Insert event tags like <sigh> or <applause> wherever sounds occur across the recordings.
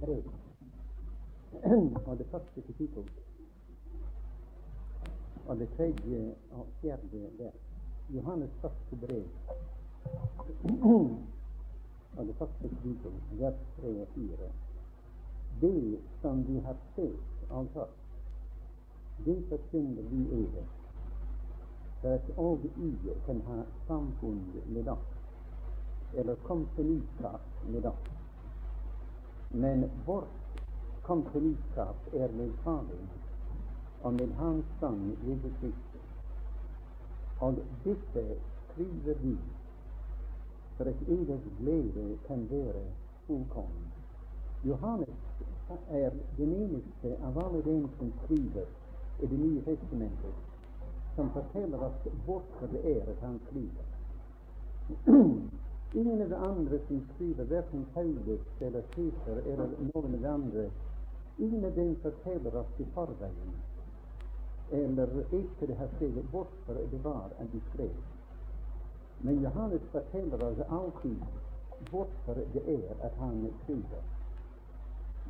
brev. Og det første kapittel. Og det tredje og fjerde der. Johannes første brev. Og det første kapittel, vers og fire. Det som vi har sett av hørt, det forkynner vi over, for at òg I kan ha samfunn med oss, eller kompaniskap med oss. Men vårt kompaniskap er med Faderen og med Hans Sønn Jesus Kristus. Og dette skriver vi for at deres glede kan være fullkommen. Johannes er den eneste av alle dem som skriver i Det nye testamentet, som forteller oss hvorfor det er at han skriver. <clears throat> Ingen av de andre som skriver, verken Paulus eller Peter eller noen av de andre, ingen av dem forteller oss i forveien eller etter det har skrevet hvorfor det var de. Men Johannes forteller oss alltid hvorfor det er at han skriver.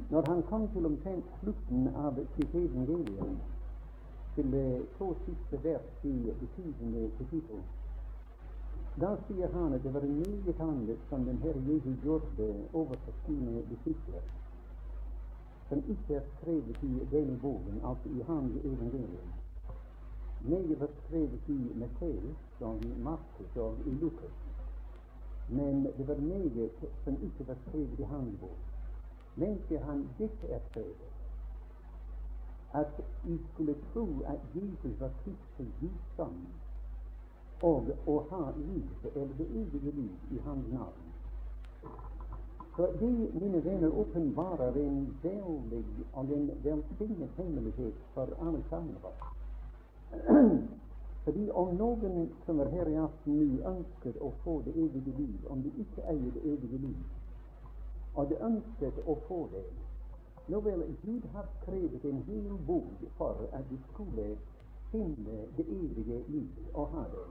Når han kom til omtrent slutten av sitt evangelium, til det to siste vers i det tyvende kapittel, da sier han at det var meget annet som den Herre Jesus gjorde overfor sine disipler, som ikke er skrevet i denne boken, altså i hans evangelium. Meget var skrevet i Matteus og i Markus og i Lukas. Men det var meget som ikke var skrevet i hans bok. Men sier han, dette er skrevet. At vi skulle tro at Jesus var Kristus Guds sønn, og å ha liv, eller det evige liv, i hans navn. For det, mine venner, åpenbarer en veldig og en velsignet hemmelighet for alle sammen av oss. Fordi om noen som er her i aften nå ønsker å få det evige liv, om de ikke eier det evige liv, og de ønsket å få det Nå vel, Gud har skrevet en hel bok for at de skulle finne det evige liv og ha det.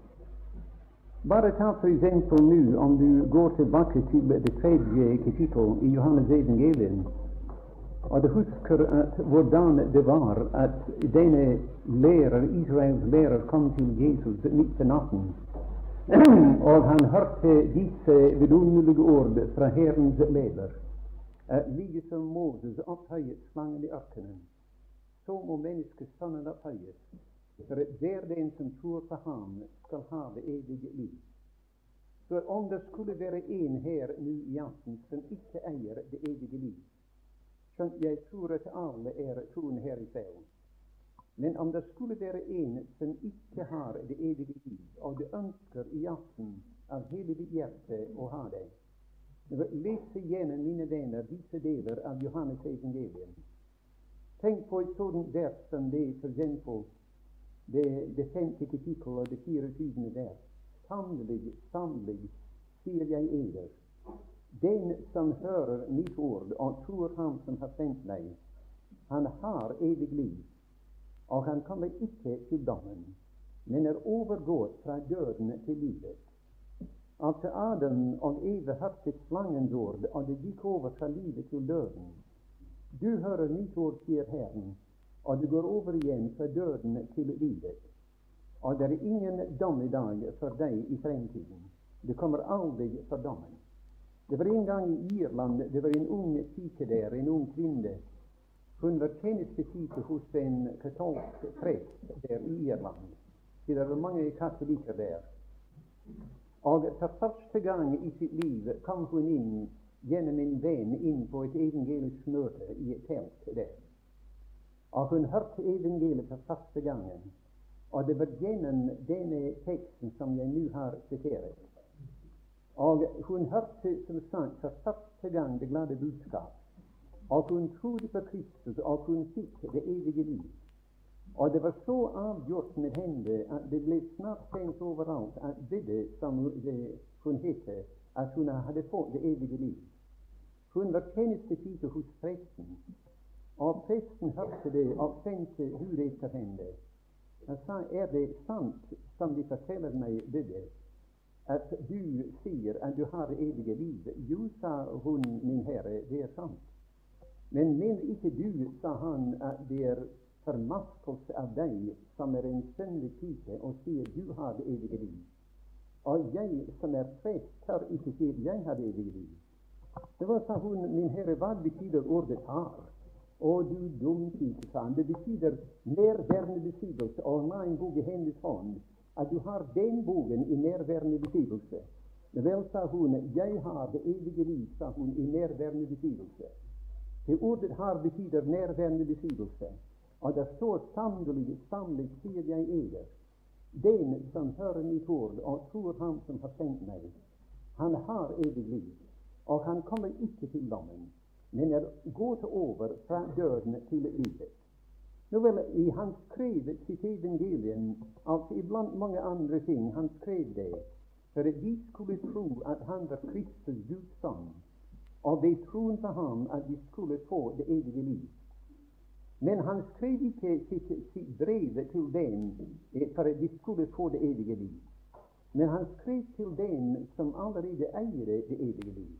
Bare ta for eksempel nå, om du går tilbake til det tredje kapittel i Johannes evangelium, og du husker at hvordan det var at denne lærer, Israels lærer kom til Jesus midt på natten, <clears throat> og han hørte disse vidunderlige ord fra Herrens leder. Like som Moses opphøyet slangen i ørkenen, så må menneskesønnen opphøyes, for at hver den som tror på ham, skal ha det evige liv. For om det skulle være en her nå i aften som ikke eier det evige liv, skjønt jeg tror at alle er troende her i salen, men om det skulle være en som ikke har det evige liv, og det ønsker i aften av hele ditt hjerte å ha det, Les igjennom, mine venner, disse deler av Johannes evangelium. Tenk på et sånt vers som det, for eksempel, det, det femte kapittel og det 24. vers. Sannelig, sannelig, sier jeg eder, den som hører mitt ord og tror Ham som har sendt meg, han har evig liv, og han kommer ikke til dommen, men er overgått fra døden til livet. Altså Adam og Eve hørte slangens ord, og det gikk over fra livet til døden. Du hører mitt ord, sier Herren, og du går over igjen fra døden til livet. Og det er ingen dom i dag for deg i fremtiden. Du kommer aldri for dommen. Det var en gang i Irland det var en ung pike der, en ung kvinne. Hun var tjenestepike hos en katolsk prest der i Irland. Det var mange katolikker der. Og for første gang i sitt liv kom hun inn gjennom en venn inn på et evangelisk møte i et telt der. Og hun hørte evangeliet for første gangen. Og det var gjennom denne teksten som jeg nå har sitert. Og hun hørte som sagt for første gang det glade budskap. Og hun trodde på Kristus, og hun fikk det evige liv. Og det var så avgjort med henne at det ble snart kjent overalt at det som hun het, at hun hadde fått det evige liv. Hun var tjenestepike hos presten, og presten hørte det og tenkte hvor bud skal hende. Han sa, er det sant som de forteller meg, Bydde, at du sier at du har evige liv? Jo, sa hun, min herre, det er sant. Men mener ikke du, sa han, at det er formaskelse av deg som er en søndig pike, og sier du har det evige liv? Og jeg som er prest, tør ikke si jeg har det evige liv. Det var, sa hun, min herre, hva betyr ordet har? Å, du dum pike, sa han. Det betyr nærværende beskrivelse. Og la en bok i hennes hånd. At du har den boken i nærværende beskrivelse. Vel, sa hun, jeg har det evige liv, sa hun, i nærværende beskrivelse. Det ordet har betyr nærværende beskrivelse. Og det står sannelig, sannelig, sier jeg eder. Den som hører mitt ord og tror Han som har sendt meg, han har evig liv. Og han kommer ikke til dommen, men er gått over fra døden til livet. Nå vel, i Han skrev sitt evangelium, altså iblant mange andre ting, han skrev det for at vi skulle tro at han var Kristus Guds sønn, og ved troen på ham at vi skulle få det evige liv. Men han skrev ikke sitt, sitt brev til dem eh, for at de skulle få det evige liv. Men han skrev til dem som allerede eier det evige liv.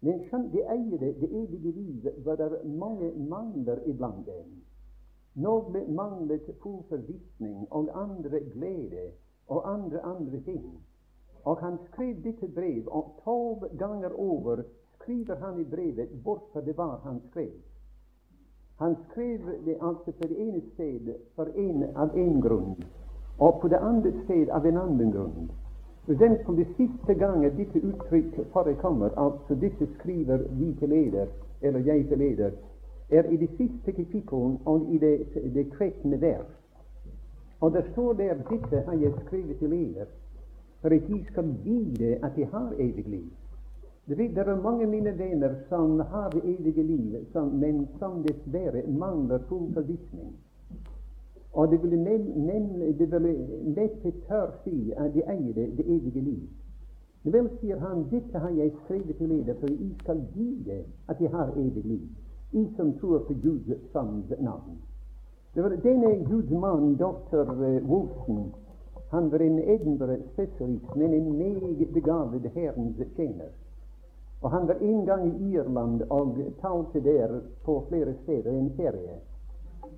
Men skjønn, det eiere, det evige liv, var det mange mangler iblant dem. Noen manglet full forvissning og andre glede og andre andre ting. Og han skrev dette brev, og tolv ganger over skriver han i brevet hvorfor det var han skrev. Han skrev det altså på det ene sted for en, av én grunn, og på det andre sted av en annen grunn. Den som det siste gangen dette uttrykk forekommer, altså disse skriver vi til leder, eller jeg til leder, er i det siste kapittel og i det, det 13. vers. Og det står der dette har jeg skrevet til leder, for at de skal vite at de har evig liv. Det er mange av mine venner som har det evige liv, som, men som dessverre mangler full forvissning. Og det ville, nemlig, det ville neppe tør si at de eier det, det evige liv. Vel, sier han, dette har jeg skrevet til dere, for I skal vite at de har evig liv, I som tror på Guds sanns navn. Det var denne Guds mann, doktor Wolfson, han var en Edinburgh-spesialist, men en meget begavet Herrens tjener. Og Han var en gang i Irland og talte der på flere steder en ferie.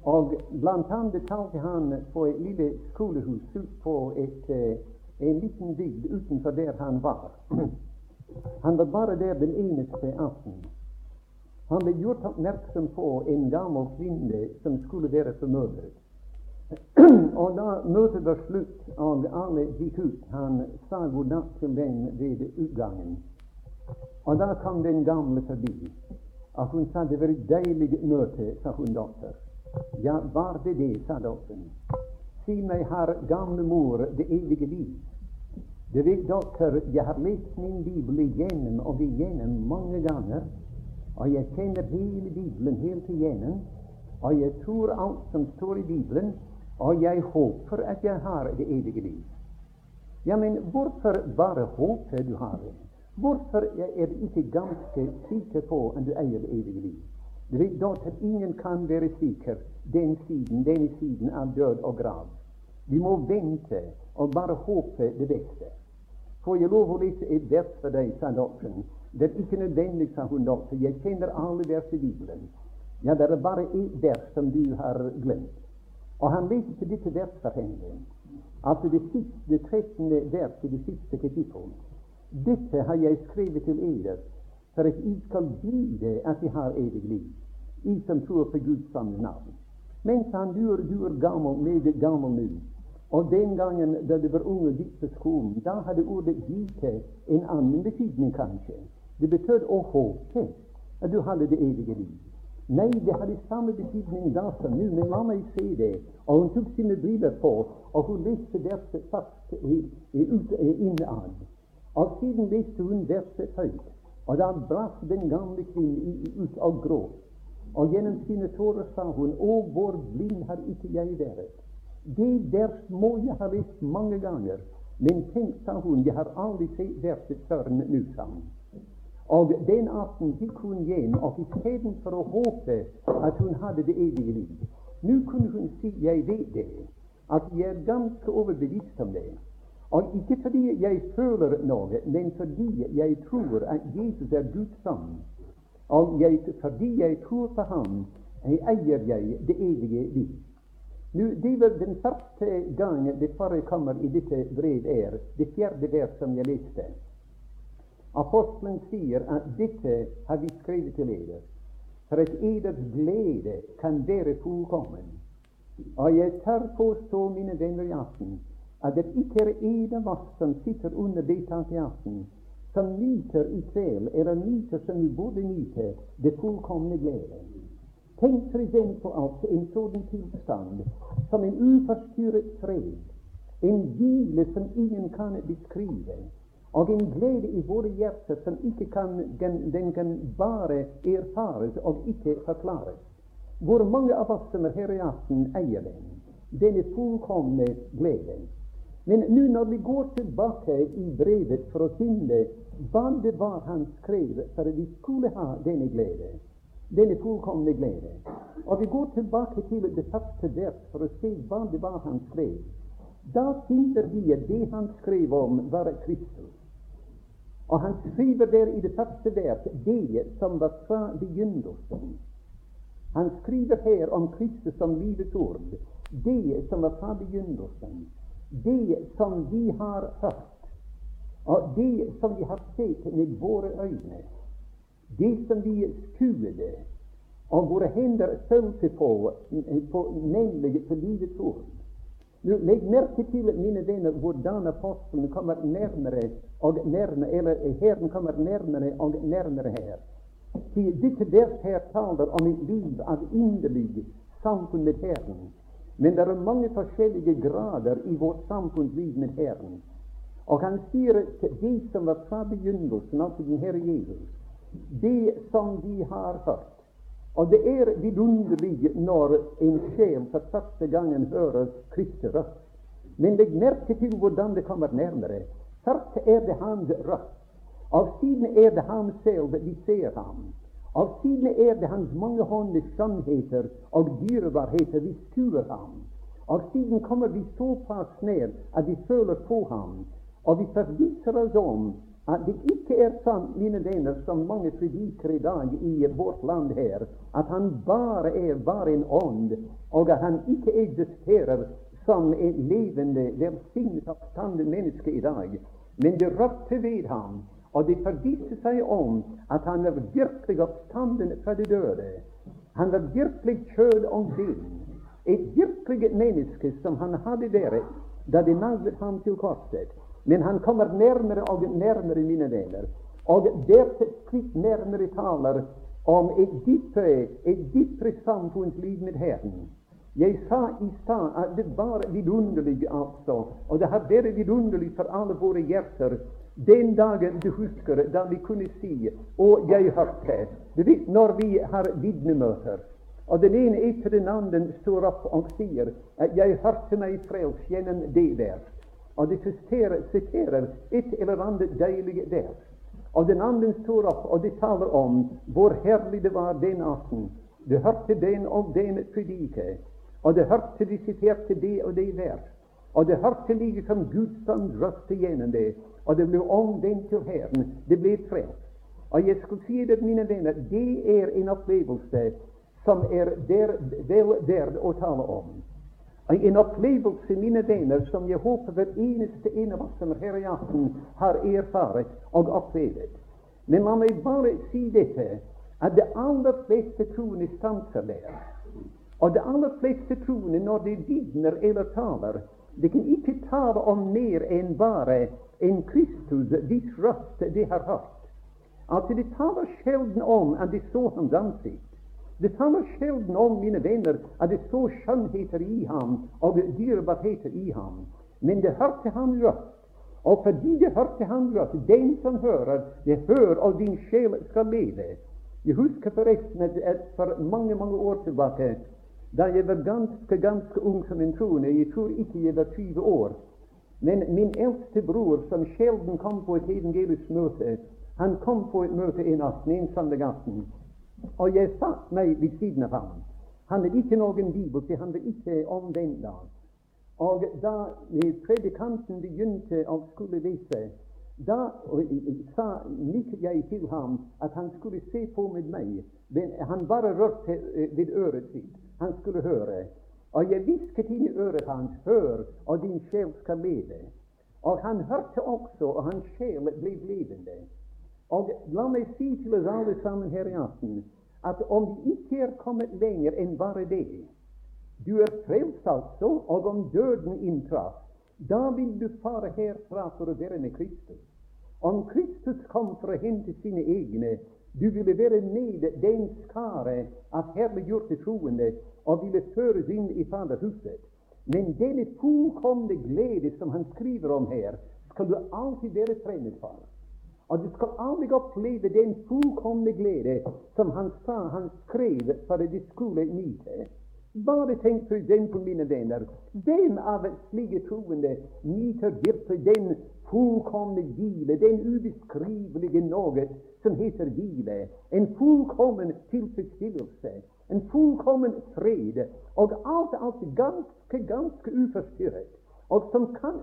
Og blant annet talte han på et lille skolehus ut på et, eh, en liten bygd utenfor der han var. <clears throat> Han var bare der den eneste aften. Han ble gjort oppmerksom på en gammel kvinne som skulle være formødret. <clears throat> og da møtet var slutt og alle gikk ut, han sa god natt til dem ved utgangen. Og da kom den gamle forbi. Og hun sa det var et deilig møte, sa hun doktor. Ja, var det det, sa doktoren. Si meg, har gamle mor det evige liv? Du vet, doktor, jeg har lest min bibel igjennom og igjennom mange ganger, og jeg kjenner hele Bibelen helt igjennom, og jeg tror alt som står i Bibelen, og jeg håper at jeg har det evige liv. Ja, men hvorfor bare håpe du har det? Hvorfor er du ikke ganske sikker på at du eier det evige liv? Godt ingen kan være sikker den siden, denne siden av død og grav. Vi må vente og bare håpe det beste. Får jeg lov å lese et vers for deg, sa doktoren. Det er ikke nødvendig, sa hun doktor. Jeg kjenner alle vers i Bibelen. Ja, det er bare ett vers som du har glemt. Og han leste dette vers for henne. Altså det siste, det trettende vers i det siste kapittelet. Dette har jeg skrevet til eder, for at I skal vite at I har evig liv, I som tror på Guds sanne navn. Mens han du er, du er gammel, meget gammel nå, og den gangen da det var unge og på skolen, da hadde ordet 'vite' en annen betydning, kanskje. Det betød å håpe at du hadde det evige liv. Nei, det hadde samme betydning da som nå, men la meg si det. Og hun tok sine briller på, og hun leste dette fast innad. Og siden leste hun verset høyt, og da brast den gamle kvinnen ut av gråt. Og gjennom sine tårer sa hun, Å, hvor blind har ikke jeg vært. Det vers må jeg ha lest mange ganger, men tenk, sa hun, jeg har aldri sett verset før nå, sa hun. Og den aften gikk hun hjem, og istedenfor å håpe at hun hadde det evige liv, nå kunne hun si, jeg vet det, at jeg er ganske overbevist om det. Og ikke fordi jeg føler noe, men fordi jeg tror at Jesus er Guds sønn. Jeg, fordi jeg tror på Ham, jeg eier jeg det evige liv. Nå, Det var den første gang det forekommer i dette brev er, det fjerde vers som jeg leste. Apostelen sier at dette har vi skrevet til dere, for at eders glede kan være fullkommen. Og jeg tør påstå, mine venner i aften, at det ikke er en av oss som sitter under det taket i aften, som nyter i kveld, eller nyter som vi burde nyte, det fullkomne glede. Tenk for på at en sånn tilstand som en uforstyrret fred, en hvile som ingen kan beskrive, og en glede i våre hjerter som ikke kan, den, den kan bare erfares og ikke forklares. Hvor mange av oss som er her i aften, eier den, denne fullkomne gleden. Men nå når vi går tilbake i brevet for å finne hva det var han skrev for at vi skulle ha denne glede, denne fullkomne glede, og vi går tilbake til det første vers for å se hva det var han skrev, da finner vi at det han skrev om, var Kristus. Og han skriver der i det første vers det som var fra begynnelsen. Han skriver her om Kristus som livets ord, det som var fra begynnelsen det som vi har hørt, og det som vi har sett med våre øyne, det som vi skuede og våre hender følte på, på nemlig på livets ord. Nå, Legg merke til, mine venner, hvordan apostelen kommer nærmere og nærmere, eller Herren kommer nærmere og nærmere her. Dette vers her taler om et liv av inderlig samfunn med Herren. Men det er mange forskjellige grader i vårt samfunnsliv med Herren. Og han sier til de som var fra begynnelsen, altså den Herre Jesus, det som vi har hørt. Og det er vidunderlig når en sjel for første gangen hører Kristi røst. Men legg merke til hvordan det kommer nærmere. Først er det hans røst, og siden er det ham selv vi ser ham. Av sine er det hans mangehåndede sannheter og dyrebarheter vi skuer ham. Og siden kommer vi såpass ned at vi føler på ham, og vi forviser oss om at det ikke er sant, mine venner, som mange predikere i dag i vårt land her, at han bare er bare en ånd, og at han ikke eksisterer som et levende, velsignet oppstanden menneske i dag. Men det røpte ved ham og det forviste seg om at han var virkelig oppstanden fra de døde. Han var virkelig kjød og ben. Et virkelig menneske som han hadde vært da de naglet ham til korset. Men han kommer nærmere og nærmere, mine venner. Og hvert skritt nærmere taler om et dypere, et dypere samfunnsliv med Herren. Jeg sa i stad at det var vidunderlig, altså. Og det har vært vidunderlig for alle våre hjerter den dagen du husker da vi kunne si 'Å, jeg hørte'. Du vet når vi har vitnemøter, og den ene etter den andre står opp og sier at 'jeg hørte meg frelst gjennom det der'. og de siterer, siterer et eller annet deilig der. Og den andre står opp og de taler om hvor herlig det var den aften. Du hørte den og den predike, og du hørte de siterte det og det der. Og det hørte like som Gud som drøfte gjennom det og det ble omvendt til Herren. Det ble frelst. Og jeg skulle si det, mine venner, det er en opplevelse som er der, vel verd å tale om. En opplevelse, mine venner, som jeg håper hver eneste en av oss som er her i aften, har erfart og opplevd. Men la meg bare si dette, at de aller fleste troende stanser der. Og de aller fleste troende, når de vitner eller taler, de kan ikke tale om mer enn bare en Kristus hvis røst de har hørt. Altså, de taler sjelden om at de så hans ansikt. De taler sjelden om, mine venner, at de så skjønnheter i ham og dyrebarheter i ham. Men det hørte han røst. Og fordi det hørte han røst, den som hører, det hører, og din sjel skal leve. Jeg husker forresten at for mange, mange år tilbake, da jeg var ganske, ganske ung som en troende, jeg tror ikke jeg var 20 år, men min eldste bror, som sjelden kom på et evangelisk møte, han kom på et møte en aften, en søndag aften, og jeg satt meg ved siden av ham. Han hadde ikke noen bibel, for han var ikke omvendt da. Og da predikanten begynte å skulle lese, Da sa nikket jeg til ham at han skulle se på med meg. Han bare rørte ved øret sitt. Han skulle høre. Og jeg hvisket inn i øret hans, hør, og din sjel skal leve. Og han hørte også, og hans sjel ble levende. Og la meg si til oss alle sammen her i aften at om vi ikke er kommet lenger enn bare det Du er frelst altså, og om døden inntraff, da vil du fare herfra for å være med Kristus. Om Kristus kom for å hente sine egne, du ville være med den skare av herliggjorte troende og ville føres inn i Faderhuset. Men denne fullkomne glede som han skriver om her, skal du alltid være fremmed for. Og du skal aldri oppleve den fullkomne glede som han sa han skrev for de skulle nyte. Bare tenk på den mine venner. Hvem av slike troende nyter virkelig den fullkomne hvile, den ubeskrivelige noe som heter hvile? En fullkommen tilfredsstillelse, en fullkommen fred, og alt, alt ganske, ganske uforstyrret og som kan,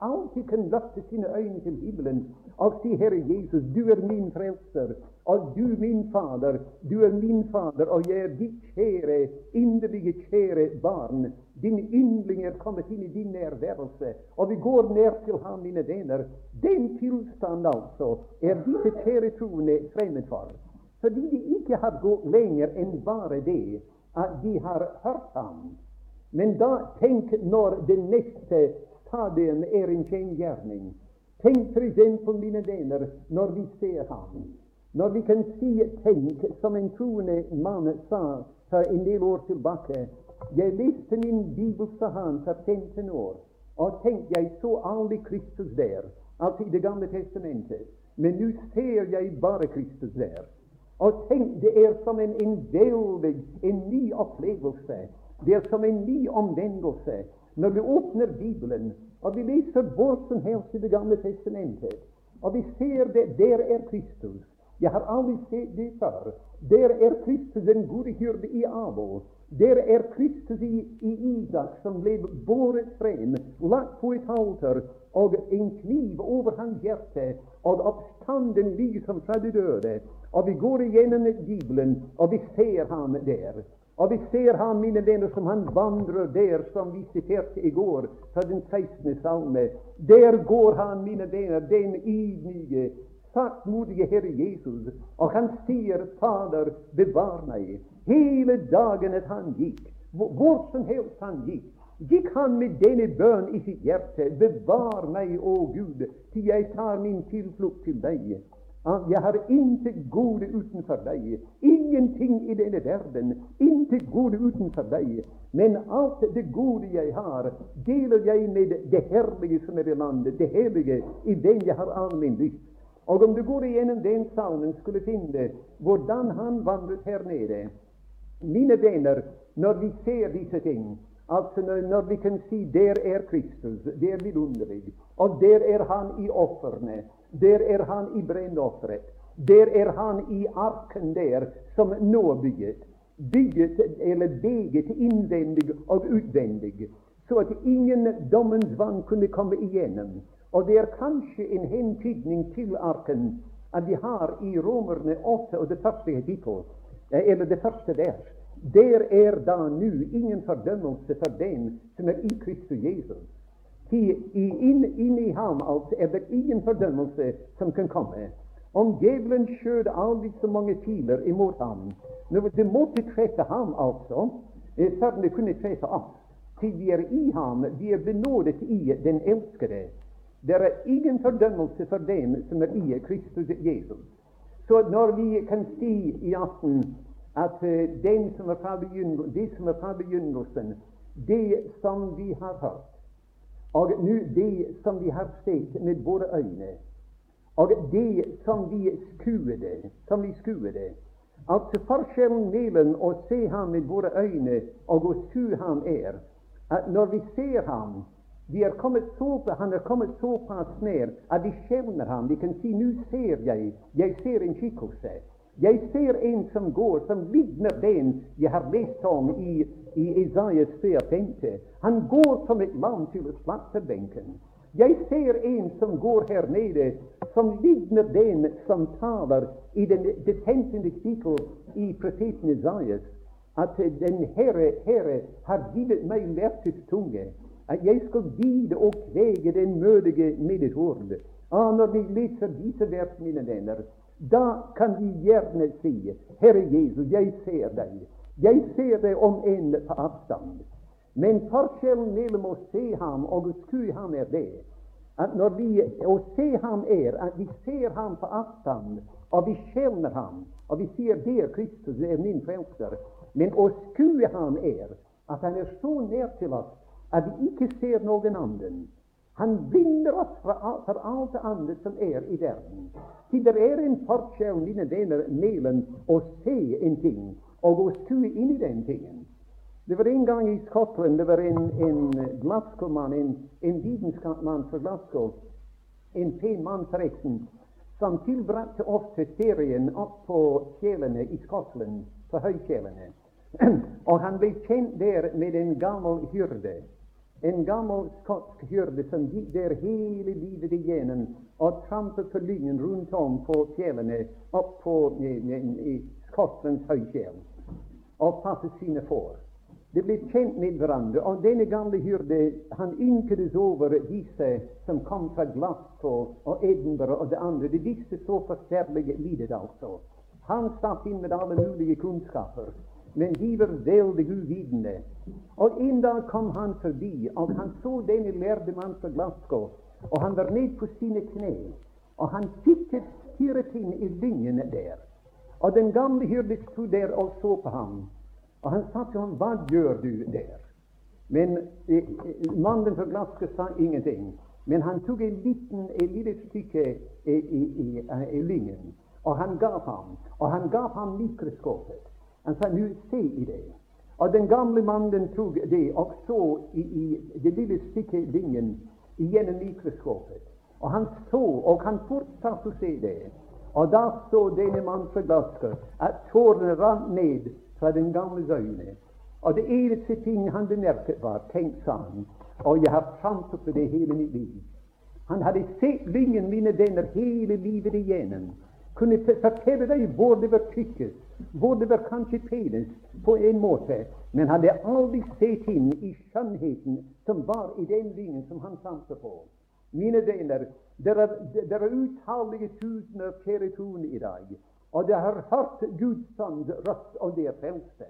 alltid kan løfte sine øyne til himmelen og si, Herre Jesus, du er min frelser, og du min Fader, du er min Fader, og jeg er ditt kjære, inderlige kjære barn. Din yndling er kommet inn i din nærværelse, og vi går nær til ham, mine venner. Den tilstand, altså, er disse kjære troende fremmed for. Fordi de ikke har gått lenger enn bare det at de har hørt ham men da tenk når det neste stadium er en kjennegjerning. Tenk f.eks. mine venner når vi ser ham. Når vi kan si tenk, som en troende mann sa for en del år tilbake Jeg leste min bibel, sa han, for 15 år, og tenk, jeg så aldri Kristus der, altså i Det gamle testamentet. Men nå ser jeg bare Kristus der. Og tenk, det er som en, en veldig, en ny opplevelse det er som en ny omvendelse når vi åpner Bibelen og vi leser hvor som helst i Det gamle testamentet, og vi ser det der er Kristus. Jeg har aldri sett det før. Der er Kristus den gode hyrde i Abel. Der er Kristus i, i Isak som ble båret frem, lagt på et alter, og en kniv over hans hjerte, og oppstanden lyser fra de døde. Og vi går igjennom Bibelen, og vi ser ham der. Og vi ser ham, mine venner, som han vandrer der, som vi siterte i går fra den 16. salme. Der går han, mine venner, den ydmyke, saktmodige Herre Jesus, og han sier, Fader, bevar meg. Hele dagen at han gikk, hvor som helst han gikk, gikk han med denne bønn i sitt hjerte. Bevar meg, å Gud, til jeg tar min tilflukt til deg. Jeg har intet gode utenfor deg. Ingenting i denne verden. Intet gode utenfor deg. Men alt det gode jeg har, deler jeg med det herlige som er i landet, det hellige i den jeg har min lyst. Og om du går igjennom den salmen, skulle finne hvordan han vandret her nede. Mine venner, når vi ser disse ting, altså når, når vi kan si der er Kristus, det er vidunderlig, og der er han i ofrene, der er han i brennofferet. Der er han i arken der, som nå bygget. Bygget eller beget innvendig og utvendig, så at ingen dommens vann kunne komme igjennom. Og det er kanskje en hentydning til arken at vi har i Romerne 8 og det første kapittel, eh, eller det første vers. Der er da nå ingen fordømmelse for den som er i Kristus Jesus. Inn, i ham altså er det ingen fordømmelse som kan komme. Om djevelen skjøt aldri så mange piler imot ham når Det måtte treffe ham, altså, før det kunne treffe oss. Til vi er i ham, vi er benådet i den elskede. Det er ingen fordømmelse for dem som er i Kristus Jesus. Så når vi kan si i aften at uh, den som er fra det som er fra begynnelsen, det som vi har hørt og nå det som vi har sett med våre øyne, og det som vi skuede, som vi skuede Altså forskjellen mellom å se ham med våre øyne og å skue ham er at når vi ser ham vi er kommet så, Han er kommet såpass nær at vi skjelner ham. Vi kan si 'Nå ser jeg. Jeg ser en skikkelse'. Jeg ser en som går, som ligner den jeg har lest om i, i Isaias 54. Han går som et lam til slakterbenken. Jeg ser en som går her nede, som ligner den som taler i den, det femtende kapittel i profeten Isaias, at den Herre, Herre har givet meg hjertets tunge, at jeg skal vide og kvege den mødige med et ord. Ah, når vi leser disse vers, mine venner, da kan vi gjerne si, Herre Jesus, jeg ser deg. Jeg ser deg om enn på avstand. Men forskjellen mellom å se ham og å skue ham er det at når vi å se ham er at vi ser ham på avstand, og vi skjelner ham, og vi sier det er Kristus, er min frelser. Men å skue ham er at han er så nær til oss at vi ikke ser noen annen. Han binder oss for alt det andre som er i verden. Så det er en forskjell, mine denne mellom å se en ting og å skue inn i den tingen. Det var en gang i Skottland det var en, en Glasgow-mann, en, en vitenskapsmann fra Glasgow, en pen mann forresten, som tilbrakte ofte ferien opp på kjelene i Skottland, på høykjelene. <clears throat> Og han ble kjent der med en gammel hyrde. En gammel skotsk hyrde som gikk der hele livet igjennom og trampet på lyngen rundt om på fjellene opp på i, i Skottlands høyfjell og passet sine får. De ble kjent med hverandre, og denne gamle hyrde han ynkedes over disse som kom fra Glasgow og Edinburgh og det andre. De visste så forferdelig lite, altså. Han satt inn med alle mulige kunnskaper, men de var veldig uvitende. Og en dag kom han forbi, og han så denne lærde mann fra Glasgow, og han var ned på sine kne, og han tittet stirret inn i lyngene der. Og den gamle hyrde sto der og så på ham. Og han sa til ham, 'Hva gjør du der?' Men eh, mannen fra Glasgow sa ingenting. Men han tok en liten, et lite stykke i, i, i, i lyngen, og han gav ham. Og han gav ham mikroskopet. Han sa, 'Nå, se i det.' Og den gamle mannen tok det og så i, i det lille stykket vingen gjennom mikroskopet. Og han så, og han fortsatte å se det. Og da så denne mannen fra Glasgow at tårene rant ned fra den gamle øyne. Og det eneste ting han bemerket, var Tenk, sa og jeg har for det hele mitt liv. Han hadde sett lyngen mine venner hele livet igjennom. Kunne fortelle deg hvor det var tykkest, det var kanskje penest, på en måte. Men hadde aldri sett inn i skjønnheten som var i den linjen som han sanset på. Mine venner, det er, er utallige tusener kjære troende i dag og det har hørt Guds sand røst, om det frelste.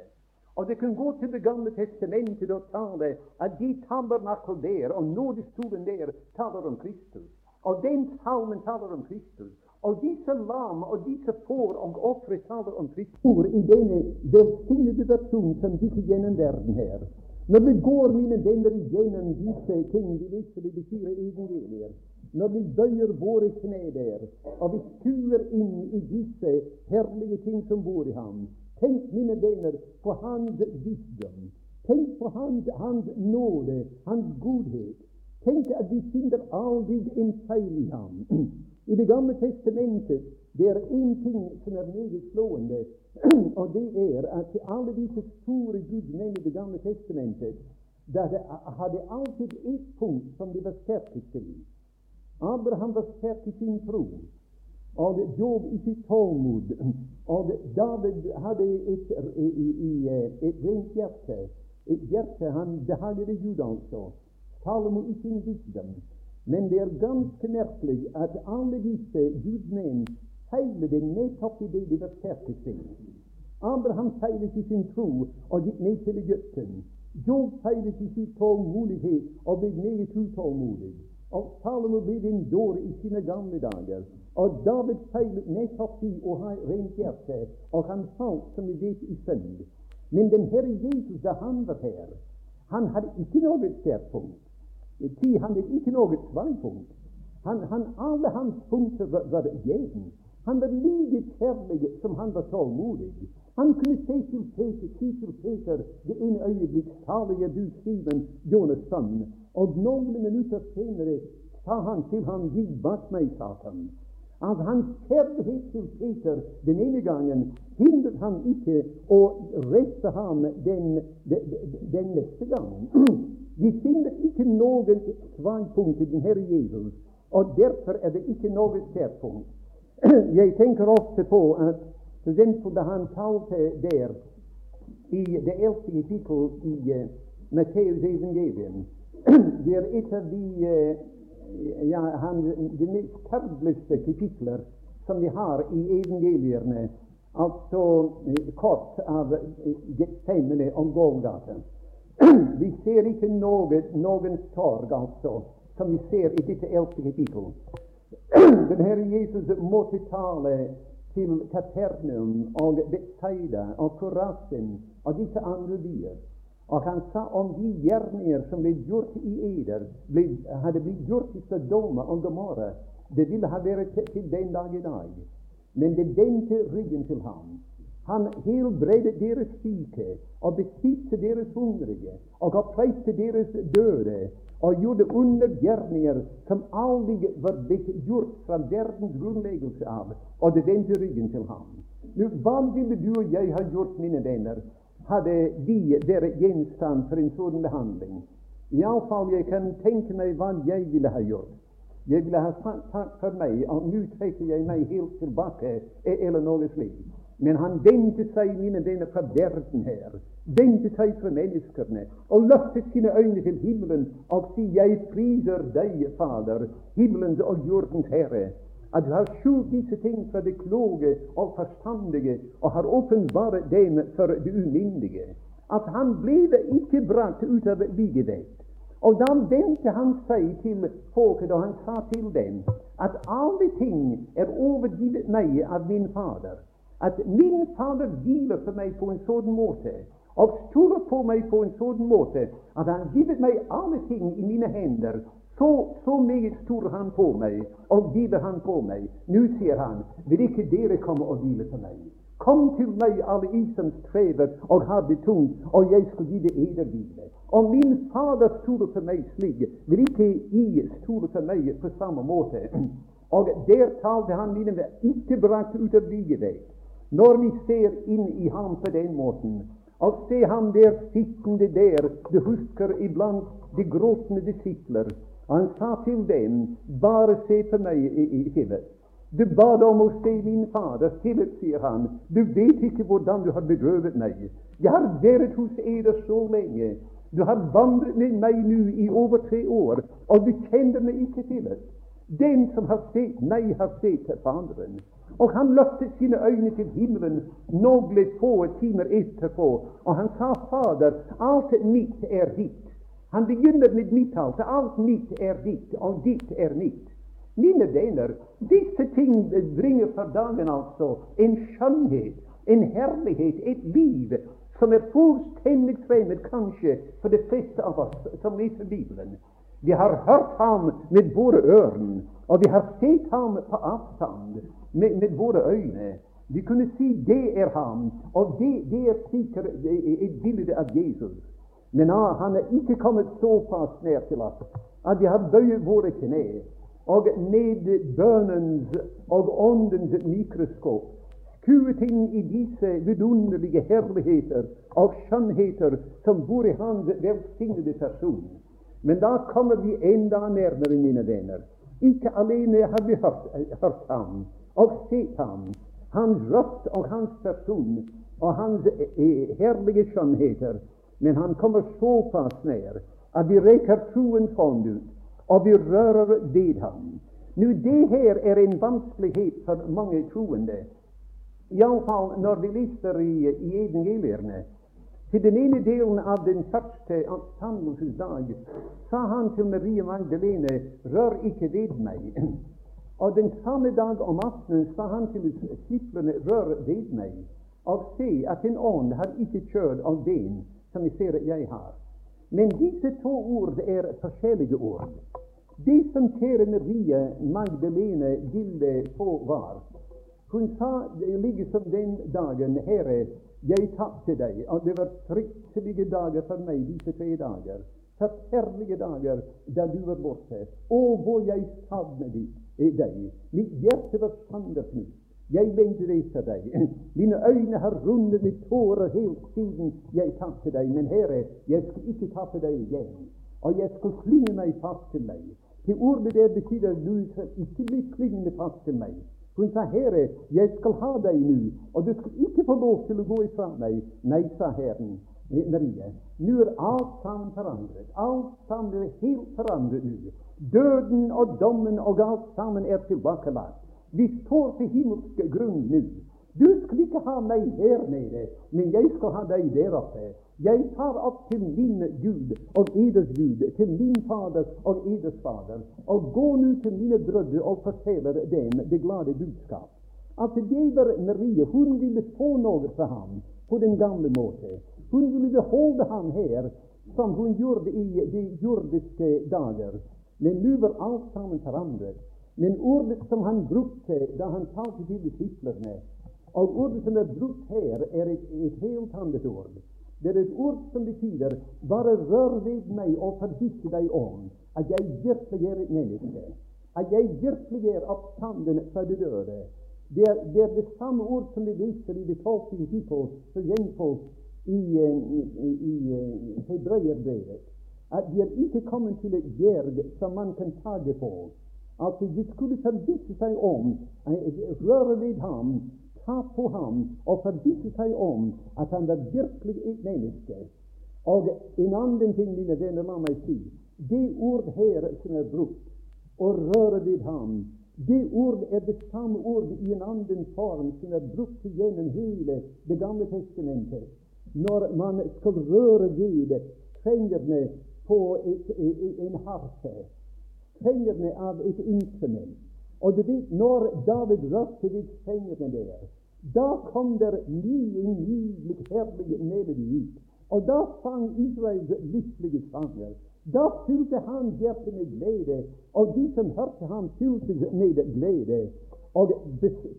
Og det kan gå til Det gamle testamentet og tale at de tabernakel der og nådestolen der taler om Kristus. Og den salmen taler om Kristus. Og disse lam og disse får og ofre taler om Kristus i denne velsignede versjon som gikk gjennom verden her. Når vi går, mine venner, igjennom disse ting vi leser i de fire evangelier, når vi bøyer våre kne der, og vi skuer inn i disse herlige ting som bor i ham. Tenk, mine venner, på hans visdom. Tenk på hans, hans nåde, hans godhet. Tenk at vi finner aldri en feil i ham. I Det gamle testamentet det er én ting som er meget slående, <clears throat> og det er at alle disse store gudsmenn i Det gamle testamentet det hadde alltid ett punkt som de var sterkest til. Abraham var sterk i sin tro, og Job i sitt tålmod. Og David hadde et, et rent hjerte. Et hjerte han behaget Gud, altså. Salomo i sin visdom. Men det er ganske merkelig at alle disse gudmenn feilet nettopp i det de var sterke til. Abraham feilet i sin tro og gikk ned til Egypten. Job feilet i sin tålmodighet og ble meget utålmodig. Og Salomo ble en dåre i sine gamle dager. Og David feilet nettopp i å ha rent hjerte, og han falt, som vi vet, i synd. Men den Herre Jesus, da han var her, han hadde ikke noe sterkpunkt. Han hadde ikke noe svakpunkt. Han, han, alle hans punkter var, var jevne. Han var like kjærlig som han var tålmodig. Han kunne se til Peter, si til Peter det ene øyeblikk, salige du, Steven, Jonas' sønn, og noen minutter senere sa han til ham, gi bak meg, Satan. Av hans kjærlighet til Peter den ene gangen hindret han ikke å rette ham den, den, den neste gang. <clears throat> De finner ikke noen svakpunkt i den Herre Jesus, og derfor er det ikke noe særpunkt. <clears throat> Jeg tenker ofte på at f.eks. da han talte der i det eldste kapittel i uh, Matteus evangelium, <clears throat> det er et av de uh, ja, han, de mest terbleste kapitler som vi har i evangeliene, altså uh, kort av Getsemane om Golgata. <clears throat> vi ser ikke noe, noen sorg, altså, som vi ser i dette eldste kapittel. <clears throat> Den Herre Jesus måtte tale til Katernum og Betsaida og Korasin og disse andre byer. Og han sa om de gjerninger som ble gjort i Eder, ble, hadde blitt gjort i Sodoma og Gomorra, det ville ha vært til den dag i dag. Men det vendte ryggen til ham. Han helbredet deres syke og besitte deres hungrige og oppreiste deres døde og gjorde undergjerninger som aldri var blitt gjort fra verdens grunnleggelse av, og det vendte ryggen til ham. Nå, Hva ville du og jeg ha gjort, mine venner, hadde vi vært gjenstand for en sånn behandling? Iallfall jeg kan tenke meg hva jeg ville ha gjort. Jeg ville ha sagt takk for meg, og nå trekker jeg meg helt tilbake, eller noe slikt. Men han vendte seg, mine venner, fra verden her, vendte seg fra menneskene, og løftet sine øyne til himmelen og si, Jeg priser deg, Fader, himmelens og jordens Herre, at du har skjult disse ting fra det kloke og forstandige, og har åpenbart dem for det umyndige. At han ble ikke brakt ut av likevekt. Og da vendte han seg til folket, og han sa til dem at alle ting er overgitt meg av min Fader at min Fader hviler for meg på en sånn måte og stoler på meg på en sånn måte at han givet meg alle ting i mine hender. Så, så meget stoler han på meg og hviler han på meg. Nå sier han, vil ikke dere komme og hvile for meg? Kom til meg, alle i som strever og har det tungt, og jeg skal gi det eder hvile. Og min Fader stoler på meg slik, vil ikke I stole på meg på samme måte. <clears throat> Og der talte han mine ikke brakt ut av ligevekt. Når vi ser inn i ham på den måten, og ser ham der sittende der, du husker iblant de gråtende disipler, han sa til dem, bare se på meg i, Philip. Du bad om å se min Fader. Philip, sier han, du vet ikke hvordan du har bedrøvet meg. Jeg har vært hos eder så lenge. Du har vandret med meg nå i over tre år, og du kjenner meg ikke, Philip. Den som har sett meg, har sett Faderen. Og han løftet sine øyne til himmelen noen få timer etterpå, og han sa, Fader, alt mitt er ditt. Han begynner med mitt alt. Alt mitt er ditt, og ditt er mitt. Mine venner, disse ting bringer for dagen altså en skjønnhet, en herlighet, et liv som er fullstendig fremmed kanskje for de fleste av oss som leser Bibelen. Vi har hørt ham med våre ører, og vi har sett ham på avstand med, med våre øyne. Vi kunne si det er ham, og det, det er sikkert et bilde av Jesus. Men ah, han er ikke kommet såpass nær til oss at vi har bøyet våre kne og ned bønnens og åndens mikroskop skuet inn i disse vidunderlige herligheter og skjønnheter som bor i hans velsignede person. Men da kommer vi enda nærmere, mine venner. Ikke alene har vi hørt, hørt ham, og sett ham, hans røst og hans person og hans eh, herlige skjønnheter. Men han kommer såpass nær at vi reker troens hånd ut, og vi rører ved ham. Nå, det her er en vanskelighet for mange troende. Iallfall når vi leser i, i evangelierne. Til den ene delen av den første oppstandelsesdag sa han til Maria Magdalene, rør ikke ved meg. Og den samme dag om aftenen sa han til disiplene, rør ved meg, og se at en ånd har ikke kjørt av den som jeg ser jeg har. Men disse to ord er forskjellige ord. Det som kjære Marie Magdalene ville få, var Hun sa like som den dagen, Herre, jeg tapte deg, og det var fryktelige dager for meg disse tre dager. Forferdelige dager da du var borte. Å, hvor jeg savner ditt deg. Mitt hjerte var sanderknust. Jeg lengter til deg. <laughs> Mine øyne har rundet med tårer helt siden jeg tapte deg. Men Herre, jeg skal ikke tappe deg igjen. og jeg skal klynge meg fast til deg. Til ordet der betyr du skal ikke bli klyngende fast til meg. Hun sa, Herre, jeg skal ha deg nå, og du skal ikke få lov til å gå ifra meg. Nei, sa Herren. Maria, nå er alt sammen forandret. Alt sammen er helt forandret nå. Døden og dommen og alt sammen er tilbakelagt. Vi står til himmelsk grunn nå. Du skal ikke ha meg her nede, men jeg skal ha deg der oppe. Jeg tar opp til min Gud og eders Gud, til min Fader og eders Fader, og går nå til mine brødre og forteller dem det glade budskap. At Geber Marie, hun ville få noe fra ham på den gamle måte. Hun ville beholde ham her som hun gjorde i de jordiske dager. Men nå var alt sammen forandret. Men ordet som han brukte da han talte til disiplene, og ordet som er brukt her, er et, et helt annet ord. Det er et ord som betyr bare rør ved meg og forvisse deg om at jeg virkelig er et menneske. At jeg virkelig er oppstanden fra de døde. Det er, det er, det samme ord som vi leser i det tolvte kapittel som gjenfolk i, i, i, i Hebreerbrevet. At de er ikke kommet til et gjerg som man kan tage på. Altså, de skulle forvisse seg om, røre ved ham, ta på ham og forvisse seg om at han var virkelig et menneske. Og en annen ting, mine venner, la meg si. Det ord her som er brukt, å røre ved ham, det ord er det samme ord i en annen form som er brukt gjennom hele Det gamle testamentet. Når man skal røre ved trengerne på et, en harpe strengene av et instrument. Og du vet, når David rørte ved strengene der, da kom der mye nydelig, herlige melodi ut. Og da sang Israels lykkelige sanger. Da fylte han hjertet med glede, og de som hørte ham, fylte med glede. Og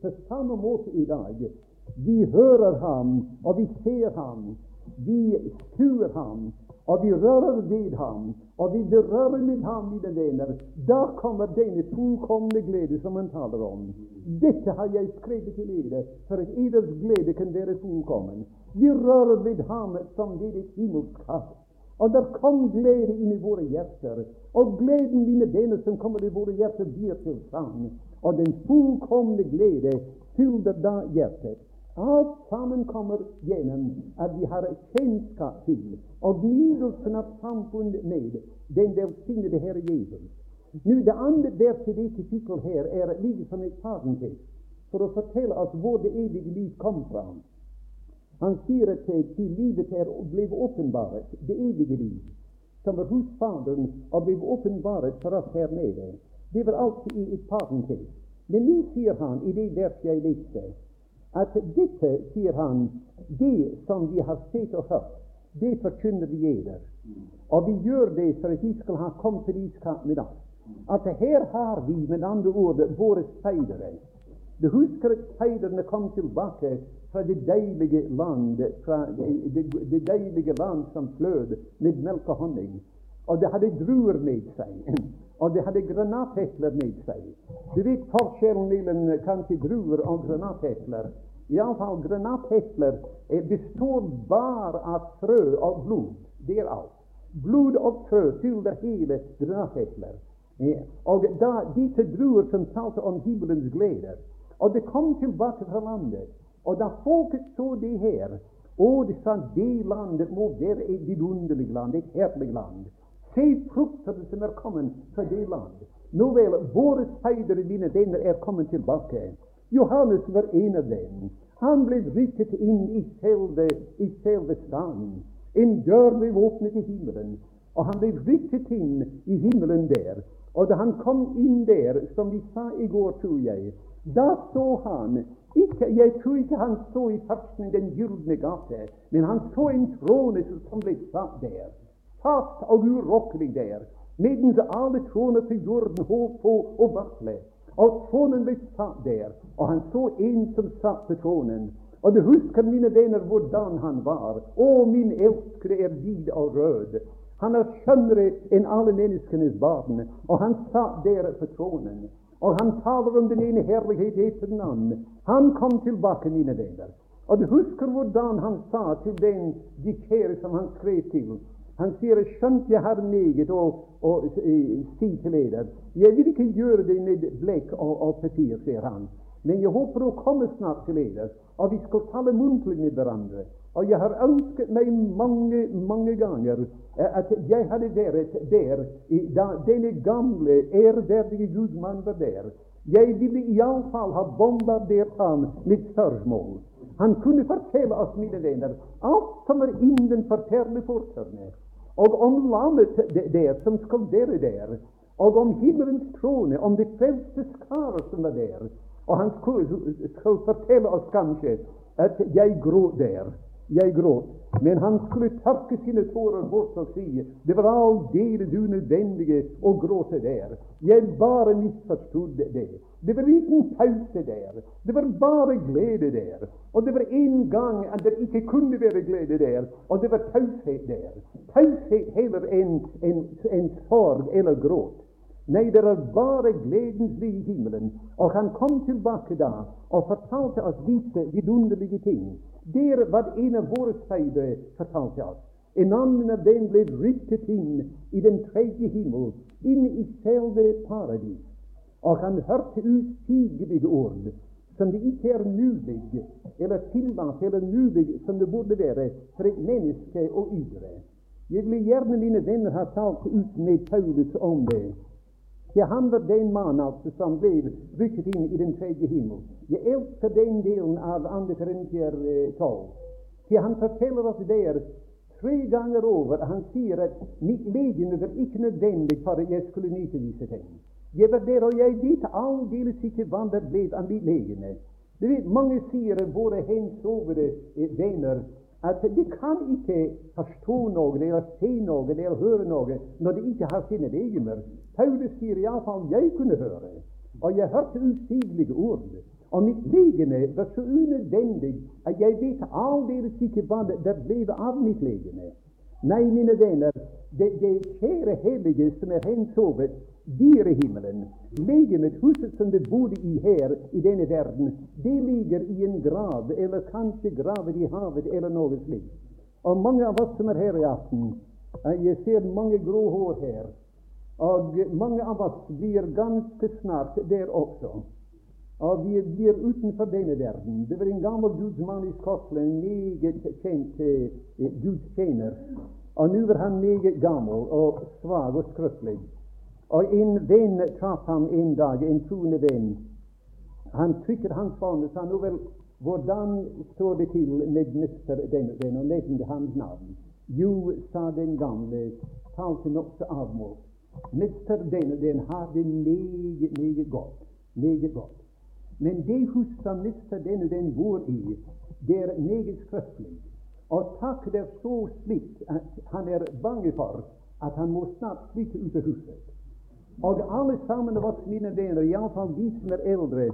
på samme måte i dag. Vi hører ham, og vi ser ham. Vi skuer ham, og vi rører ved ham, og vi berører med ham, mine venner, da kommer denne fullkomne glede som han taler om. Dette har jeg skrevet til dere, for at eders glede kan være fullkommen. Vi rører ved ham som deres himmelsk kast. Og der kom glede inn i våre hjerter. Og gleden, mine venner, som kommer i våre hjerter, blir til sang. Og den fullkomne glede fyller da hjertet. Alt sammen kommer gjennom at vi har kjennskap til og nydelsen av samfunnet med den velsignede Herre Jesus. Nå, Det andre der til det kapittel her er like som et parentes for å fortelle oss hvor det evige liv kom fra. Han sier at til livet er ble åpenbart, det evige liv, som var hos Faderen og ble åpenbart for oss her nede. Det var alltid i et parentes. Men nå sier han i det verset jeg leste at dette, sier han, det som vi har sett og hørt, det forkynner vi eder. Og vi gjør det for at vi skal ha kommet til iskant med oss. At her har vi, med andre ord, våre speidere. Du husker at speiderne kom tilbake fra det deilige land, fra det, det, det deilige land som flød med melk og honning. Og det hadde druer med seg, og det hadde granatetler med seg. Du vet forskjellen mellom kanskje druer og granatetler. Iallfall granatetler består bare av frø og blod. Det er alt. Blod og frø fyller hele granatetler. Og da disse druer som talte om himmelens gleder, og det kom tilbake fra landet, og da folket så det her, og de sa det landet må være et vidunderlig land, et herlig land. Se fruktene som er kommet fra det landet. Nå vel, våre speidere, mine venner, er kommet tilbake. Johannes var en av dem. Han ble rykket inn i selve, i selve staden. En dør ble åpnet i himmelen, og han ble rykket inn i himmelen der. Og da han kom inn der, som vi sa i går, tror jeg, da så han ikke, Jeg tror ikke han så i farten den gylne gate, men han så en trone som ble satt der, fast og urokkelig der, mens alle troner på jorden håp på og vakle. Og tronen ble satt der, og han så en som satt på tronen. Og du husker, mine venner, hvordan han var. Å, min elskede er vid og rød. Han er skjønnere enn alle menneskenes barn, og han satt der på tronen. Og han taler om den ene herlighet etter den andre. Han kom tilbake, mine venner. Og du husker hvordan han sa til den de kjære som han skrev til, Han sier, 'Skjønt jeg har meget å, å, si til dere.' 'Jeg vil ikke gjøre det med blekk og, og papir', sier han. 'Men jeg håper å komme snart til dere, og vi skal tale muntlig med hverandre.' Og jeg har ønsket meg mange, mange ganger at jeg hadde vært der da denne gamle, ærverdige gudmannen var der. Jeg ville iallfall ha bombardert ham med spørsmål. Han kunne fortelle oss, mine venner, alt som er innenfor perleportene og om lammet der som skal være der, og om himmelens trone, om det frelste skar som var der. Og han skal fortelle oss kanskje at jeg gråt der. Jeg gråt. Men han skulle tørke sine tårer bort og si det var aldeles unødvendig å gråte der. Jeg bare misforstod det. Det var ingen pause der. Det var bare glede der. Og det var en gang at det ikke kunne være glede der, og det var taushet der. Taushet heller enn en, en sorg eller gråt. Nei, det er bare gledens liv i himmelen. Og han kom tilbake da og fortalte oss disse vidunderlige ting. Der var en av våre speidere fortalte oss. En annen av dem ble rykket inn i den tredje himmel, inn i selve paradis. Og han hørte ustigelige ord som det ikke er mulig eller tillatt eller mulig som det burde være for et menneske å ytre. Jeg vil gjerne, mine venner, ha talt ut med Paulus om det. Ja, han var den mann altså som ble rykket inn i den tredje himmel. Jeg elsker den delen av 2. Korintier 12. Ja, han forteller oss der tre ganger over Han sier at mitt legeme var ikke nødvendig for at jeg skulle nyte disse ting. Jeg var der, og jeg vet aldeles ikke hva det ble av mitt legene. Du vet, Mange sier våre hensovne venner at de kan ikke forstå noe eller se noe eller høre noe når de ikke har sine legemer. Paulus sier iallfall jeg kunne høre, og jeg hørte usigelige ord. Og mitt legeme var så unødvendig at jeg vet aldeles ikke hva det ble av mitt legeme. Nei, mine venner, det, det kjære hellige som er hensovet, dyrehimmelen, legemet, huset som det bodde i her i denne verden, det ligger i en grav, eller kanskje gravet i havet, eller noe slikt. Og mange av oss som er her i aften, eh, jeg ser mange grå hår her, og mange av oss blir ganske snart der også. Og vi blir utenfor denne verden. Det var en gammel gudsmann i Skottland, en meget kjent eh, gudstjener. Og nå er han meget gammel og svak og skrøpelig. Og en venn traff ham en dag, en troende venn. Han trykket hans hånd og sa nå vel, hvordan står det til med mister denne venn, og nevnte hans navn. Jo, sa den gamle, talte nokså avmålt. Mister denne den har det meget, meget godt. Meget godt. Men det hus som mister denne den bor i, det er meget skrøpelig. Og takk, det er så slitt at han er bange for at han må snart flytte ut av huset. Og alle sammen av oss, mine venner, iallfall de som er eldre,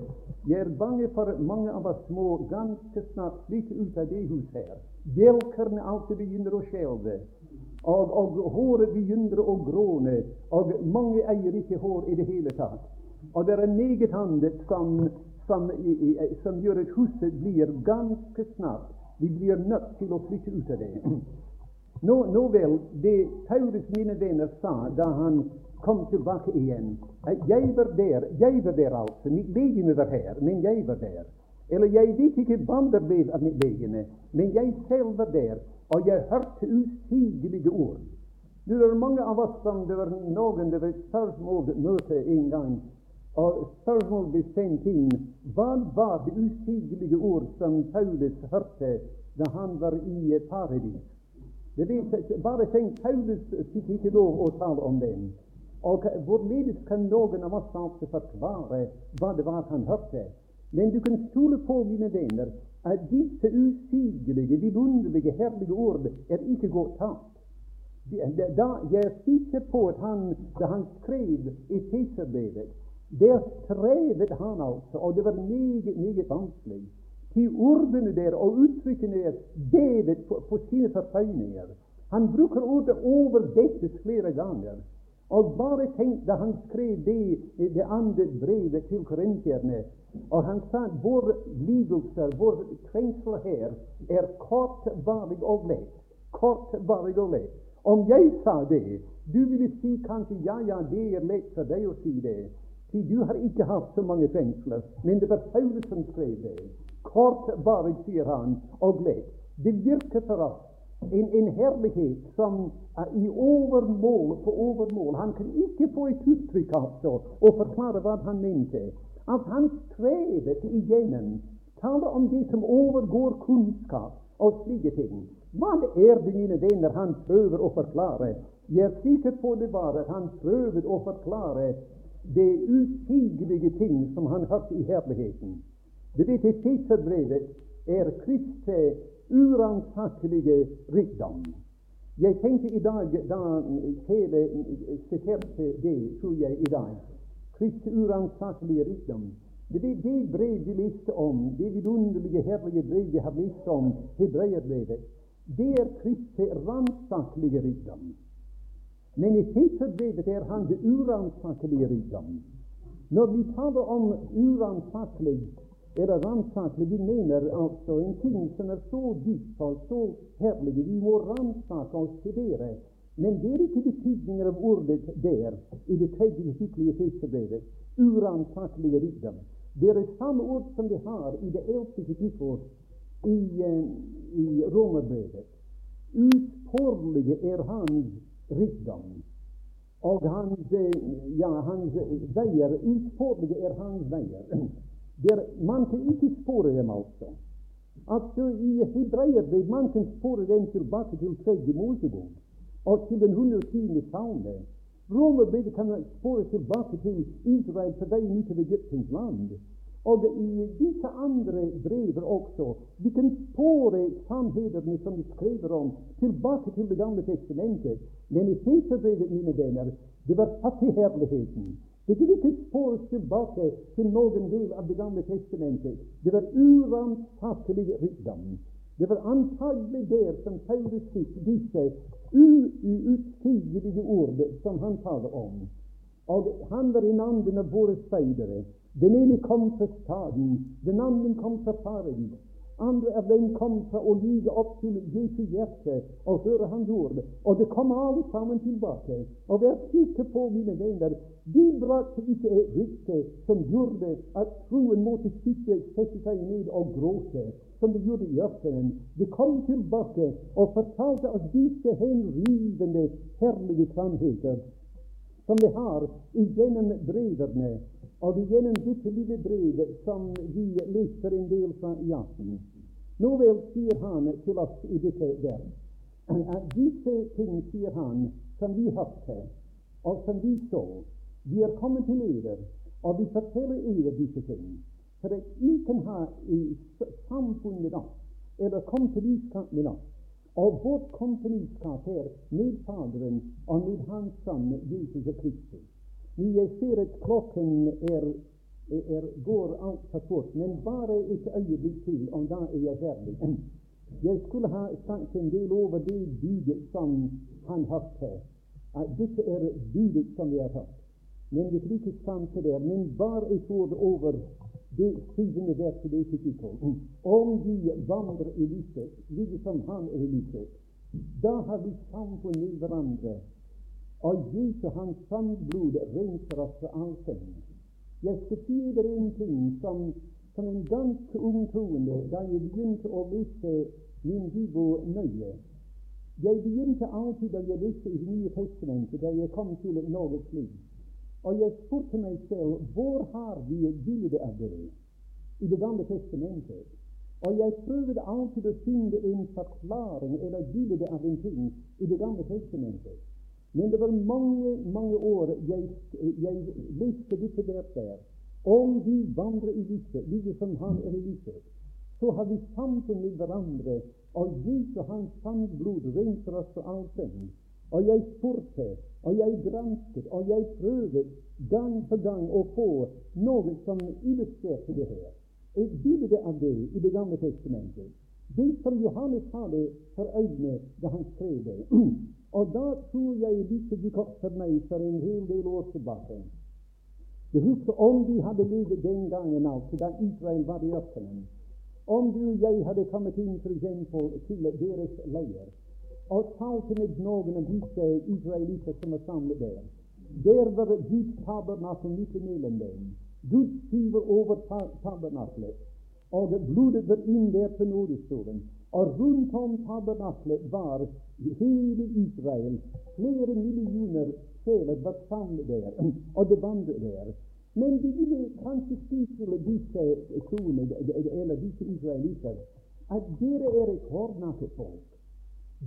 jeg er bange for at mange av oss må ganske snart flytte ut av det huset her. Bjelkene alltid begynner å skjelve, og, og håret begynner å gråne, og mange eier ikke hår i det hele tatt. Og det er meget annet som, som, som gjør at huset blir ganske snart Vi blir nødt til å flytte ut av det. Nå, nå vel, det Paulus, mine venner, sa da han kom tilbake igjen. Jeg var der, jeg var der altså. Mitt legeme var her, men jeg var der. Eller jeg vet ikke hva det ble av mitt legeme, men jeg selv var der, og jeg hørte usigelige ord. Det er mange av oss som det var noen det var et spørsmålmøte en gang, og spørsmål ble sendt inn hva var det usigelige ord som Paulus hørte da han var i paradis? Det vet, bare tenk, Paulus fikk ikke lov å tale om den. Og hvorledes kan noen av oss altså forklare hva det var han hørte? Men du kan stole på, mine venner, at disse usigelige, vidunderlige, herlige ord er ikke gått tapt. Da jeg er på at han, da han skrev i Peterbrevet, der strevet han altså, og det var meget, meget vanskelig. De ordene der og uttrykkene der David på, på sine forføyninger. Han bruker ordet 'overdekkes' flere ganger. Og bare tenk da han skrev det, det andre brevet til korintierne. og han sa at våre lidelser, vår trengsel her, er kortvarig og lett. Kortvarig og lett. Om jeg sa det, du ville si kanskje ja, ja, det er lett for deg å si det. Si, du har ikke hatt så mange fengsler, men det var Paulus som skrev det. Kort bare, sier han, og lett. Det virker for oss en, en herlighet som er i overmål på overmål. Han kan ikke få et uttrykk altså og forklare hva han mente. At han strevet igjennom taler om det som overgår kunnskap og slike ting. Hva er det, mine venner, han prøver å forklare? Jeg er sikker på det var at han prøvde å forklare det usigelige ting som han hørte i herligheten. Du vet, Efeserbrevet er Kristi uransakelige rikdom. Jeg tenkte i dag, da hele siterte det, tror jeg, i dag Kristi uransakelige rikdom. Det er det brev vi leste om, det vidunderlige, herlige brev vi har lest om, hebreerbrevet, det er Kristi ransakelige rikdom. Men i Peterbrevet er han det uransakelige rikdom. Når vi taler om uransakelig eller ransakelig, vi mener altså en ting som er så dyp og så herlig. Vi må ransake og studere. Men det er ikke betydningen av ordet der i det tredje kapittelet i Peterbrevet. Uransakelige rikdom. Det er det samme ord som vi har i det eldste kapittel i, uh, i Romerbrevet. Utporlige er hans rikdom. Og hans, ja, hans veier Utporlige er hans veier. Der, man kan ikke spore dem, altså. Altså I hebreerbrevet man kan spore dem tilbake til tredje Mosebok og til den 110. salme. Romerbrevet kan spore tilbake til Israel for veien ut av Egyptens land. Og i disse andre brever også vi kan spore sannhetene som de skriver om, tilbake til Det gamle testamentet. Men i Feserbrevet, mine venner, det var fattigherligheten. Det er ikke spores tilbake til noen del av Det gamle testamentet. Det var uransakelig rikdom. Det var antagelig der som Paulus fikk disse uutsigelige ord som han taler om. Og han var i anden av våre speidere. Den ene kom fra staden, den andre kom fra paradis. Andre av dem kom til å lyde opp til Jesu hjerte og høre hans ord. Og det kom alle sammen tilbake. Og vær sikker på, mine venner, de brakte ikke et rykte som gjorde at troen måtte sitte, sette seg ned og gråte, som det gjorde i ørkenen. De kom tilbake og fortalte oss disse henrivende, herlige sannheter som vi har gjennom brevene og det gjennom dette lille brevet som vi leser en del fra i aften. Nå vel, sier han til oss i dette vers, at <clears throat> disse ting, sier han, som vi hørte, og som vi så, vi er kommet til dere, og vi forteller dere disse ting, for at vi kan ha samfunn med oss, eller kompaniskap med oss. Og vårt kompaniskap er med Faderen og med Hans Sønn Jesus Kristus. Jeg ser at klokken er er, går altfor fort, men bare et øyeblikk til, og da er jeg ferdig. Jeg skulle ha sagt en del over det budet som han hørte. At dette er budet som vi har hørt. Men det kan ikke det der. Men bare et ord over det syvende verset i kapittel. Om vi vandrer i lyset, like som han er i lyset, da har vi samfunn med hverandre. Og Jesu hans sandblod renser oss fra all synd. Jeg skal si en ting som, som en ganske ung troende da jeg begynte å lese min bibel nøye. Jeg begynte alltid da jeg leste i Det nye testamentet, da jeg kom til Norges liv. Og jeg spurte meg selv hvor har vi et bilde av dere i Det gamle testamentet? Og jeg prøvde alltid å finne en forklaring eller bilde av en ting i Det gamle testamentet. Men det var mange, mange år jeg, jeg leste dette der. Om vi vandrer i lyset, like som Han er i lyset, så har vi samfunn med hverandre, og Jesus hans sandblod renser oss for all synd. Og jeg spurte, og jeg gransket, og jeg prøvde gang på gang å få noe som illustrerte det her. Et bilde av det i Det gamle testamentet. Det som Johannes hadde for øynene da han skrev det. <clears throat> Og da tror jeg dette gikk opp for meg for en hel del år tilbake. Du husker om de hadde levd den gangen, altså da Israel var i ørkenen. Om du og jeg hadde kommet inn for eksempel, til deres leir, og talte med noen av disse israelitter som var samlet der. Der var Guds tabernakel midt imellom dem. Guds skiver over tabernaklet. Og blodet var inn der på nådestolen. Og rundt om tabernaklet var hele Israel. Flere millioner sjeler var samlet der, og det vandret der. Men de ville kanskje si til disse troende, eller disse israelitter, at dere er et hårdnakket folk.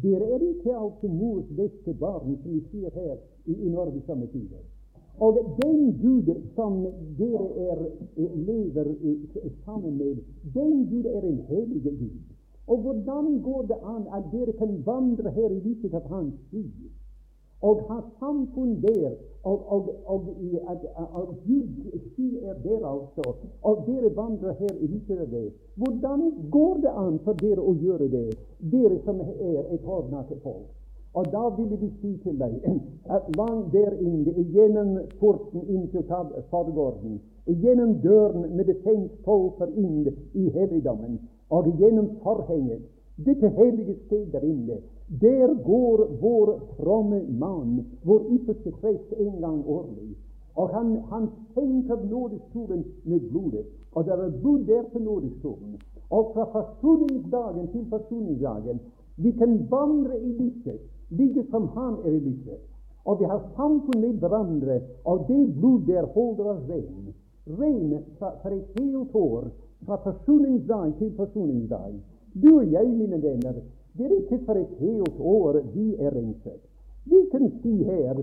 Dere er ikke altså mors beste barn, som vi sier her i, i Norge samme tider. Og den Gud som dere er, lever sammen med, den Gud er en hellig Gud. Og hvordan går det an at dere kan vandre her i lyset av Hans sky og ha samfunn der, og, og, og, og, og Gud sky er der altså, og dere vandrer her i lyset av det? Hvordan går det an for dere å gjøre det, dere som er et hardnakket folk? Og da ville de si til deg <clears throat> at langt der inne, gjennom porten inn til faddergården, gjennom døren med det for inn i helligdommen, og gjennom forhenget, dette hellige sted der inne, der går vår fromme mann, vår ypperste prest, en gang årlig. Og han, han senker nådestolen med blodet. Og det er blod der på nådestolen. Og fra forsoningsdagen til forsoningsdagen vi kan vandre i lyset like som han er i lyset. Og vi har samfunn med hverandre, og det blod der holder oss ren. Ren for et helt år, fra forsoningsdag til forsoningsdag. Du og jeg, mine venner, det er ikke for et helt år vi er renset. Vi kan si her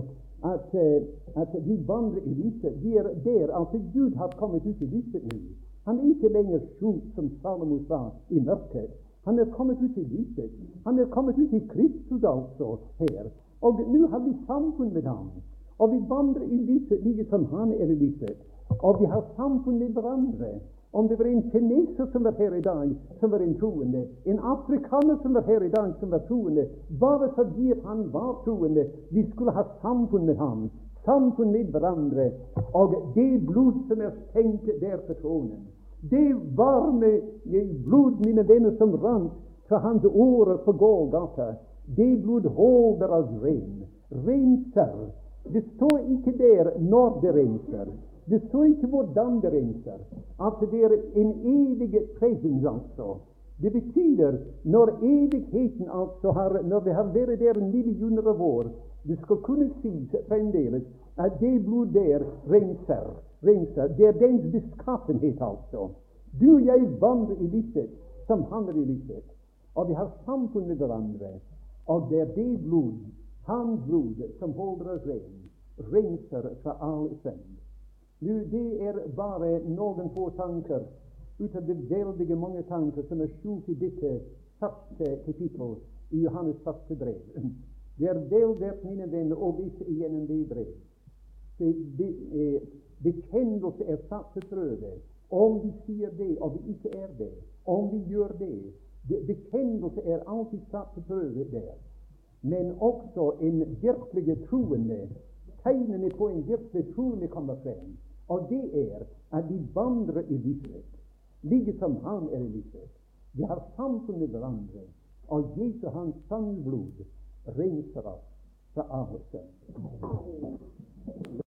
at, uh, at vi vandrer i lyset. Vi er der altså Gud har kommet ut i lyset nå. Han er ikke lenger skjult, som Salomo sa, i mørket. Han er kommet ut i lyset. Han er kommet ut i Kristus altså her. Og nå har vi samfunn med ham. Og vi vandrer i lyset like som han er i lyset. Og vi har samfunn med hverandre. Om det var en kineser som var her i dag, som var en troende, en afrikaner som var her i dag, som var troende, bare fordi han var troende, vi skulle ha samfunn med ham, samfunn med hverandre, og det blod som er stengt der på tronen. Det varme blod, mine venner, som rant fra hans årer på Gågata, det blod holder oss ren. Renser. Det står ikke der når det renser. Det står ikke hvordan det renser. At det er en evig presens, altså. Det betyr når evigheten altså har Når vi har vært der millioner av år, det skal kunne sies fremdeles at det blod der renser renser. Det er dens beskaffenhet, altså. Du og jeg vandrer i lyset som han er i lyset. Og vi har samfunn med hverandre. Og det er det blod, hans blod, som holder oss ren, renser fra all synd. Nå, det er bare noen få tanker ut av de veldige mange tanker som er skjult i dette første kapittel i Johannes første brev. Det er vel verdt, mine venner, å vise igjennom det brev. Bekjennelse er satt til prøve. Om vi sier det, og vi ikke er det. Om vi gjør det. Bekjennelse er alltid satt til prøve der. Men også en virkelig troende, tegnene på en virkelig troende kommer frem. Og det er at de vandrer i lyset, like som han er i lyset. Vi har samfunn med hverandre, og Jesu hans sannblod renser oss fra synd.